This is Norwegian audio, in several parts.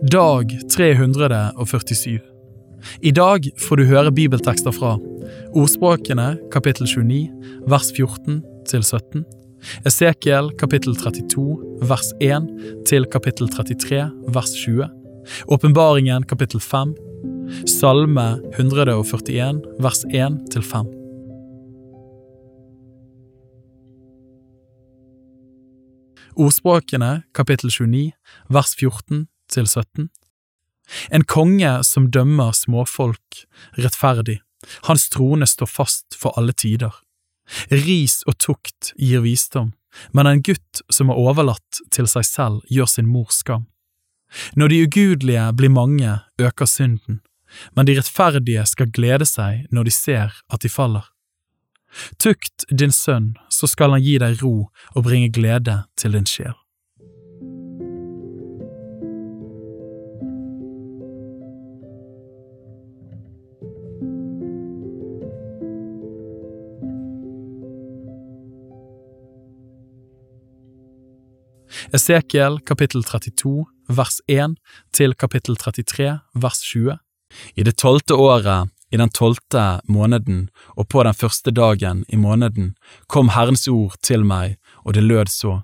Dag 347 I dag får du høre bibeltekster fra Ordspråkene kapittel 29 vers 14 til 17 Esekiel kapittel 32 vers 1 til kapittel 33 vers 20 Åpenbaringen kapittel 5 Salme 141 vers 1 til 5 Ordspråkene kapittel 29 vers 14 til 17 En konge som dømmer småfolk rettferdig, hans trone står fast for alle tider. Ris og tukt gir visdom, men en gutt som er overlatt til seg selv, gjør sin mor skam. Når de ugudelige blir mange, øker synden, men de rettferdige skal glede seg når de ser at de faller. Tukt din sønn, så skal han gi deg ro og bringe glede til din sjel. Esekiel kapittel 32 vers 1 til kapittel 33 vers 20 I det tolvte året, i den tolvte måneden og på den første dagen i måneden kom Herrens ord til meg, og det lød så.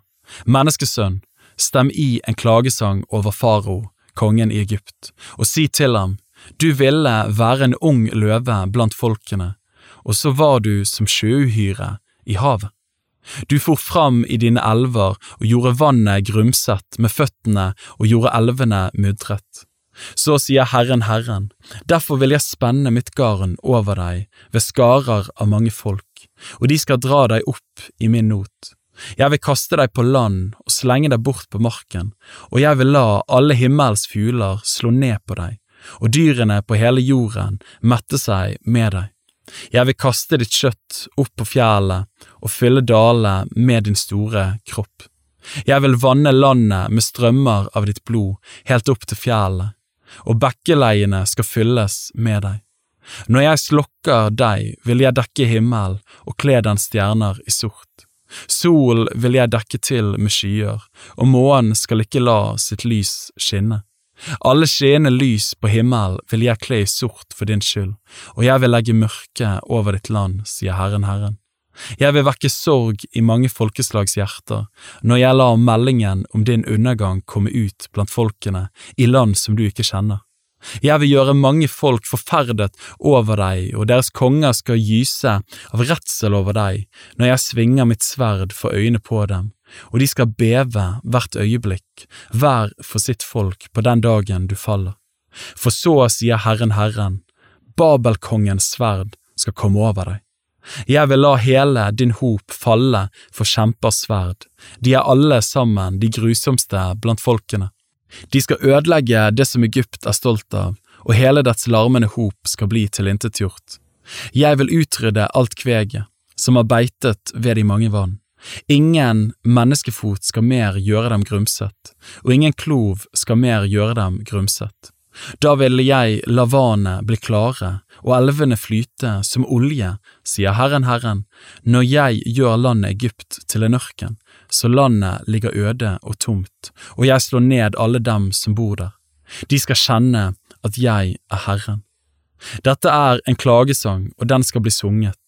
Menneskesønn, stem i en klagesang over farao, kongen i Egypt, og si til ham, du ville være en ung løve blant folkene, og så var du som sjøuhyre i havet. Du for fram i dine elver og gjorde vannet grumset med føttene og gjorde elvene mudret. Så sier Herren Herren, derfor vil jeg spenne mitt garn over deg ved skarer av mange folk, og de skal dra deg opp i min not. Jeg vil kaste deg på land og slenge deg bort på marken, og jeg vil la alle himmels fugler slå ned på deg, og dyrene på hele jorden mette seg med deg. Jeg vil kaste ditt kjøtt opp på fjellet og fylle dalene med din store kropp. Jeg vil vanne landet med strømmer av ditt blod helt opp til fjellet, og bekkeleiene skal fylles med deg. Når jeg slokker deg, vil jeg dekke himmelen og kle den stjerner i sort. Sol vil jeg dekke til med skyer, og månen skal ikke la sitt lys skinne. Alle skinnende lys på himmelen vil jeg kle i sort for din skyld, og jeg vil legge mørke over ditt land, sier Herren Herren. Jeg vil vekke sorg i mange folkeslags hjerter når jeg lar meldingen om din undergang komme ut blant folkene i land som du ikke kjenner. Jeg vil gjøre mange folk forferdet over deg, og deres konger skal gyse av redsel over deg når jeg svinger mitt sverd for øynene på dem, og de skal beve hvert øyeblikk, hver for sitt folk på den dagen du faller. For så sier Herren Herren, Babelkongens sverd skal komme over deg. Jeg vil la hele din hop falle for kjempers sverd, de er alle sammen de grusomste blant folkene. De skal ødelegge det som Egypt er stolt av, og hele dets larmende hop skal bli tilintetgjort. Jeg vil utrydde alt kveget, som har beitet ved de mange vann. Ingen menneskefot skal mer gjøre dem grumset, og ingen klov skal mer gjøre dem grumset. Da vil jeg la vannet bli klare og elvene flyte som olje, sier Herren Herren, når jeg gjør landet Egypt til en ørken, så landet ligger øde og tomt, og jeg slår ned alle dem som bor der. De skal kjenne at jeg er Herren. Dette er en klagesang, og den skal bli sunget.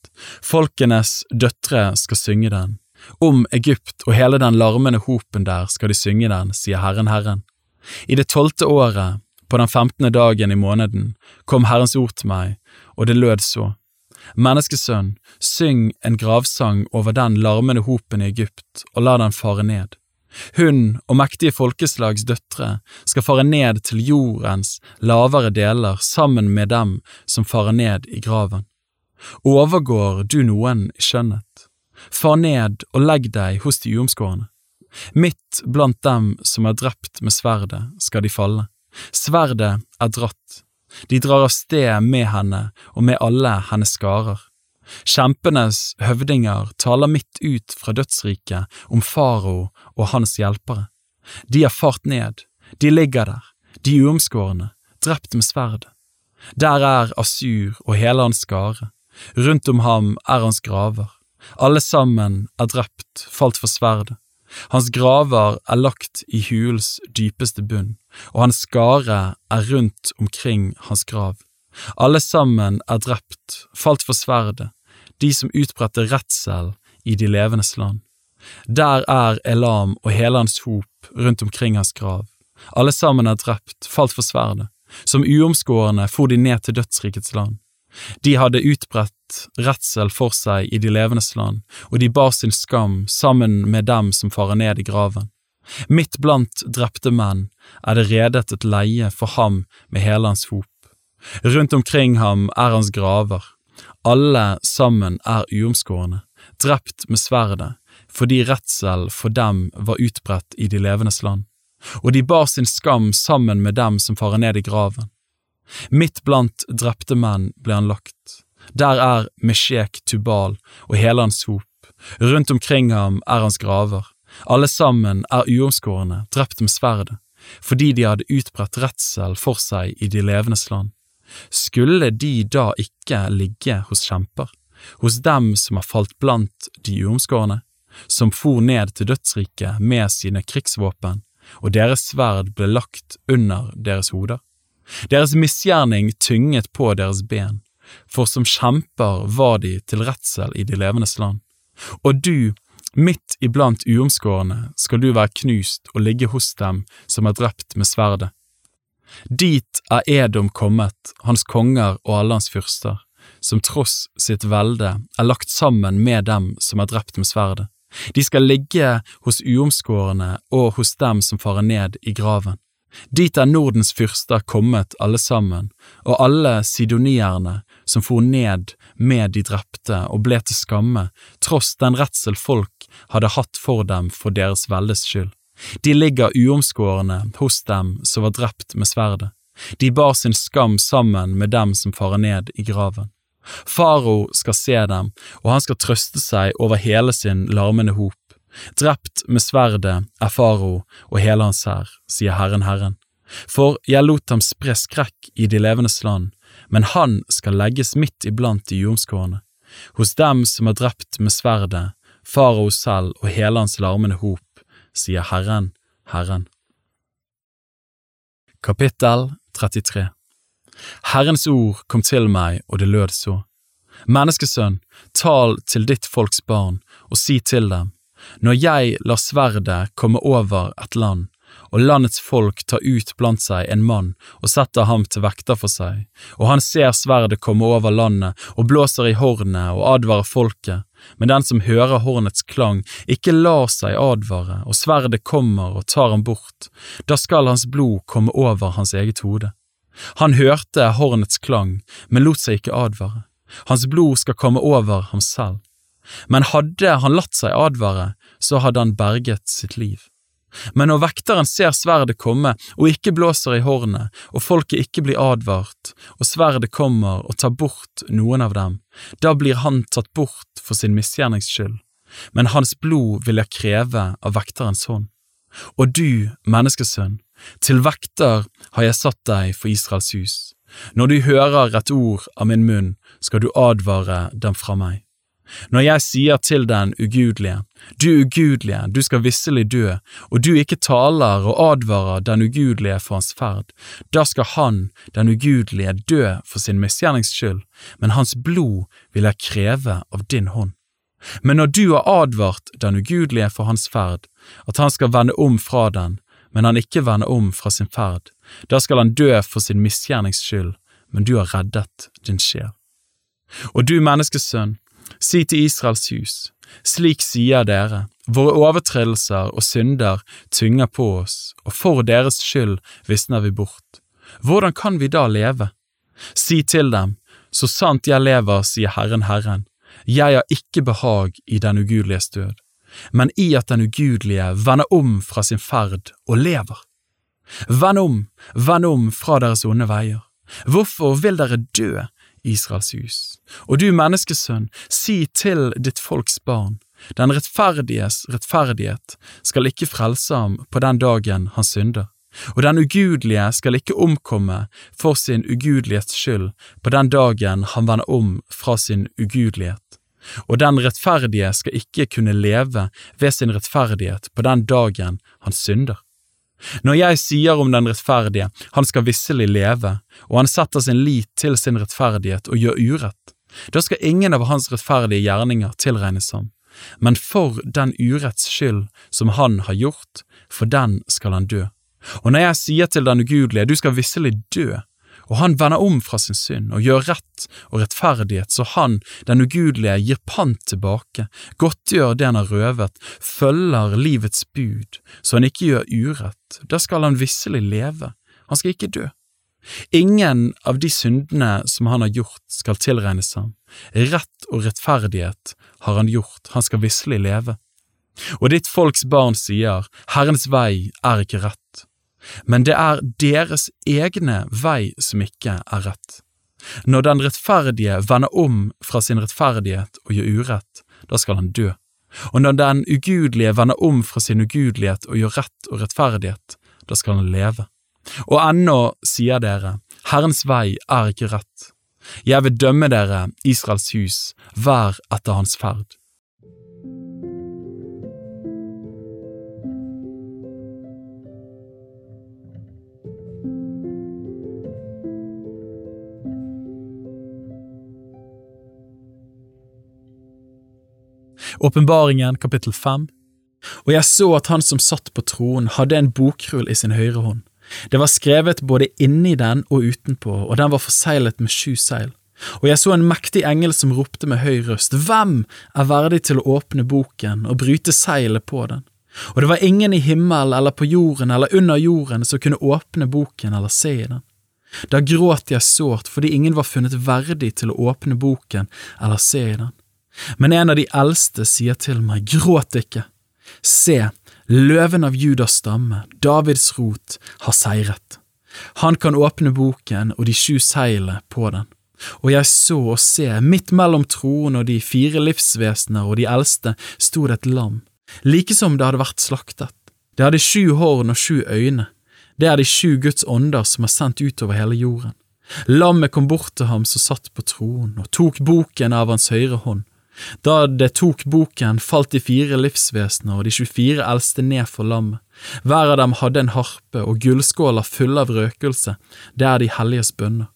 Folkenes døtre skal synge den. Om Egypt og hele den larmende hopen der skal de synge den, sier Herren Herren. I det tolvte året, på den femtende dagen i måneden, kom Herrens ord til meg, og det lød så. Menneskesønn, syng en gravsang over den larmende hopen i Egypt, og la den fare ned. Hun og mektige folkeslags døtre skal fare ned til jordens lavere deler sammen med dem som farer ned i graven. Overgår du noen i skjønnhet? Far ned og legg deg hos de uomskårne. Midt blant dem som er drept med sverdet, skal de falle. Sverdet er dratt. De drar av sted med henne og med alle hennes skarer. Kjempenes høvdinger taler midt ut fra dødsriket om farao og hans hjelpere. De har fart ned, de ligger der, de uomskårne, drept med sverd. Der er Asur og hele hans skare, rundt om ham er hans graver. Alle sammen er drept, falt for sverdet. Hans graver er lagt i hulens dypeste bunn. Og hans skare er rundt omkring hans grav. Alle sammen er drept, falt for sverdet, de som utbredte redsel i de levendes land. Der er Elam og hele hans hop rundt omkring hans grav. Alle sammen er drept, falt for sverdet. Som uomskårne for de ned til dødsrikets land. De hadde utbredt redsel for seg i de levendes land, og de bar sin skam sammen med dem som farer ned i graven. Midt blant drepte menn er det redet et leie for ham med hele hans hop. Rundt omkring ham er hans graver. Alle sammen er uomskårne, drept med sverdet, fordi redsel for dem var utbredt i de levendes land. Og de bar sin skam sammen med dem som farer ned i graven. Midt blant drepte menn ble han lagt. Der er Meshek Tubal og hele hans hop. Rundt omkring ham er hans graver. Alle sammen er uomskårne, drept med sverdet, fordi de hadde utbredt redsel for seg i de levendes land. Skulle de da ikke ligge hos kjemper, hos dem som har falt blant de uomskårne, som for ned til dødsriket med sine krigsvåpen, og deres sverd ble lagt under deres hoder? Deres misgjerning tynget på deres ben, for som kjemper var de til redsel i de levendes land. Og du, midt iblant uomskårne, skal du være knust og ligge hos dem som er drept med sverdet. Dit er Edom kommet, hans konger og alle hans fyrster, som tross sitt velde er lagt sammen med dem som er drept med sverdet. De skal ligge hos uomskårne og hos dem som farer ned i graven. Dit er Nordens fyrster kommet alle sammen, og alle sidonierne som for ned med de drepte og ble til skamme, tross den redsel folk hadde hatt for dem for deres veldes skyld. De ligger uomskårne hos dem som var drept med sverdet. De bar sin skam sammen med dem som farer ned i graven. Faro skal se dem, og han skal trøste seg over hele sin larmende hop. Drept med sverdet er faro og hele hans hær, sier Herren Herren. For jeg lot ham spre skrekk i de levendes land, men han skal legges midt iblant de uomskårne. Hos dem som er drept med sverdet, farao selv og hele hans larmende hop, sier Herren, Herren. Kapittel 33 Herrens ord kom til meg, og det lød så. Menneskesønn, tal til ditt folks barn, og si til dem, når jeg lar sverdet komme over et land, og landets folk tar ut blant seg en mann og setter ham til vekter for seg, og han ser sverdet komme over landet og blåser i hornet og advarer folket, men den som hører hornets klang, ikke lar seg advare, og sverdet kommer og tar ham bort, da skal hans blod komme over hans eget hode. Han hørte hornets klang, men lot seg ikke advare. Hans blod skal komme over ham selv. Men hadde han latt seg advare, så hadde han berget sitt liv. Men når vekteren ser sverdet komme og ikke blåser i hornet, og folket ikke blir advart, og sverdet kommer og tar bort noen av dem, da blir han tatt bort for sin misgjernings skyld, men hans blod vil jeg kreve av vekterens hånd. Og du, menneskesønn, til vekter har jeg satt deg for Israels hus. Når du hører et ord av min munn, skal du advare dem fra meg. Når jeg sier til den ugudelige, du ugudelige, du skal visselig dø, og du ikke taler og advarer den ugudelige for hans ferd, da skal han, den ugudelige, dø for sin misgjernings skyld, men hans blod vil jeg kreve av din hånd. Men når du har advart den ugudelige for hans ferd, at han skal vende om fra den, men han ikke vender om fra sin ferd, da skal han dø for sin misgjernings skyld, men du har reddet din sjel. Og du menneskesønn, si til Israels hus, slik sier dere, våre overtredelser og synder tynger på oss, og for deres skyld visner vi bort. Hvordan kan vi da leve? Si til dem, så sant jeg lever, sier Herren Herren, jeg har ikke behag i den ugudeliges død men i at den ugudelige vender om fra sin ferd og lever. Vend om, vend om fra deres onde veier. Hvorfor vil dere dø, Israels hus? Og du menneskesønn, si til ditt folks barn, den rettferdiges rettferdighet skal ikke frelse ham på den dagen han synder, og den ugudelige skal ikke omkomme for sin ugudelighets skyld på den dagen han vender om fra sin ugudelighet og den rettferdige skal ikke kunne leve ved sin rettferdighet på den dagen han synder. Når jeg sier om den rettferdige, han skal visselig leve, og han setter sin lit til sin rettferdighet og gjør urett, da skal ingen av hans rettferdige gjerninger tilregnes ham, men for den uretts skyld som han har gjort, for den skal han dø. Og når jeg sier til den ugudelige, du skal visselig dø, og han vender om fra sin synd og gjør rett og rettferdighet, så han, den ugudelige, gir pant tilbake, godtgjør det han har røvet, følger livets bud, så han ikke gjør urett, da skal han visselig leve, han skal ikke dø. Ingen av de syndene som han har gjort, skal tilregnes ham, rett og rettferdighet har han gjort, han skal visselig leve. Og ditt folks barn sier, Herrens vei er ikke rett men det er deres egne vei som ikke er rett. Når den rettferdige vender om fra sin rettferdighet og gjør urett, da skal han dø. Og når den ugudelige vender om fra sin ugudelighet og gjør rett og rettferdighet, da skal han leve. Og ennå sier dere, Herrens vei er ikke rett. Jeg vil dømme dere, Israels hus, hver etter hans ferd. Åpenbaringen kapittel fem Og jeg så at han som satt på tronen hadde en bokrull i sin høyre hånd. Det var skrevet både inni den og utenpå, og den var forseglet med sju seil. Og jeg så en mektig engel som ropte med høy røst, Hvem er verdig til å åpne boken og bryte seilet på den? Og det var ingen i himmelen eller på jorden eller under jorden som kunne åpne boken eller se i den. Da gråt jeg sårt fordi ingen var funnet verdig til å åpne boken eller se i den. Men en av de eldste sier til meg, gråt ikke, se, løven av Judas stamme, Davids rot, har seiret. Han kan åpne boken og de sju seilene på den. Og jeg så og se, midt mellom troen og de fire livsvesener og de eldste sto det et lam, like som det hadde vært slaktet. Det hadde sju horn og sju øyne. Det er de sju Guds ånder som er sendt utover hele jorden. Lammet kom bort til ham som satt på troen, og tok boken av hans høyre hånd. Da det tok boken, falt de fire livsvesener og de 24 eldste ned for lammet. Hver av dem hadde en harpe og gullskåler fulle av røkelse, det er de helliges bønner.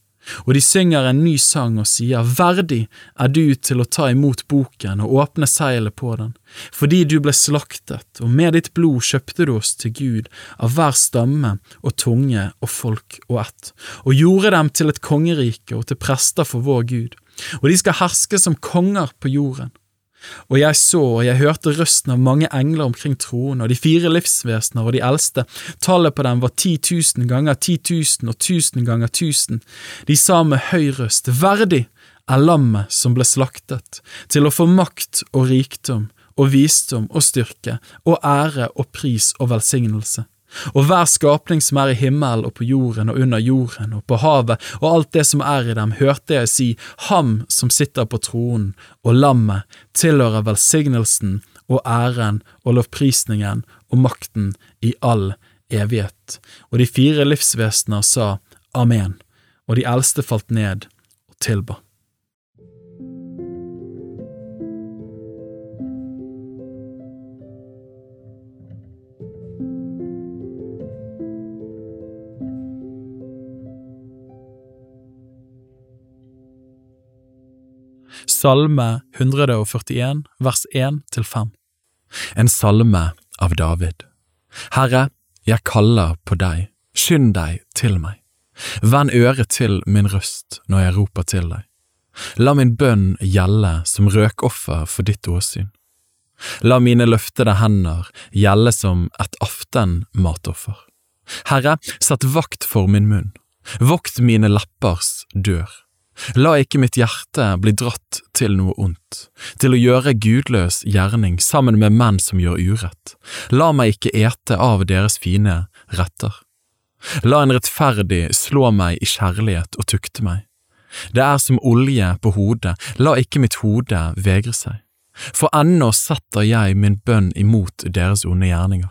Og de synger en ny sang og sier, Verdig er du til å ta imot boken og åpne seilet på den, fordi du ble slaktet, og med ditt blod kjøpte du oss til Gud av hver stamme og tunge og folk og ett, og gjorde dem til et kongerike og til prester for vår Gud og de skal herske som konger på jorden. Og jeg så og jeg hørte røsten av mange engler omkring troen og de fire livsvesener og de eldste, tallet på dem var ti tusen ganger ti tusen og tusen ganger tusen. De sa med høy røst, verdig er lammet som ble slaktet, til å få makt og rikdom og visdom og styrke og ære og pris og velsignelse og hver skapning som er i himmelen og på jorden og under jorden og på havet og alt det som er i dem, hørte jeg si, Ham som sitter på tronen og lammet tilhører velsignelsen og æren og lovprisningen og makten i all evighet. Og de fire livsvesener sa Amen, og de eldste falt ned og tilba. Salme 141 vers 1–5 En salme av David Herre, jeg kaller på deg, skynd deg til meg. Vend øret til min røst når jeg roper til deg. La min bønn gjelde som røkoffer for ditt åsyn. La mine løftede hender gjelde som et aftenmatoffer. Herre, sett vakt for min munn, vokt mine leppers dør. La ikke mitt hjerte bli dratt til noe ondt, til å gjøre gudløs gjerning sammen med menn som gjør urett. La meg ikke ete av deres fine retter. La en rettferdig slå meg i kjærlighet og tukte meg. Det er som olje på hodet, la ikke mitt hode vegre seg. For ennå setter jeg min bønn imot deres onde gjerninger.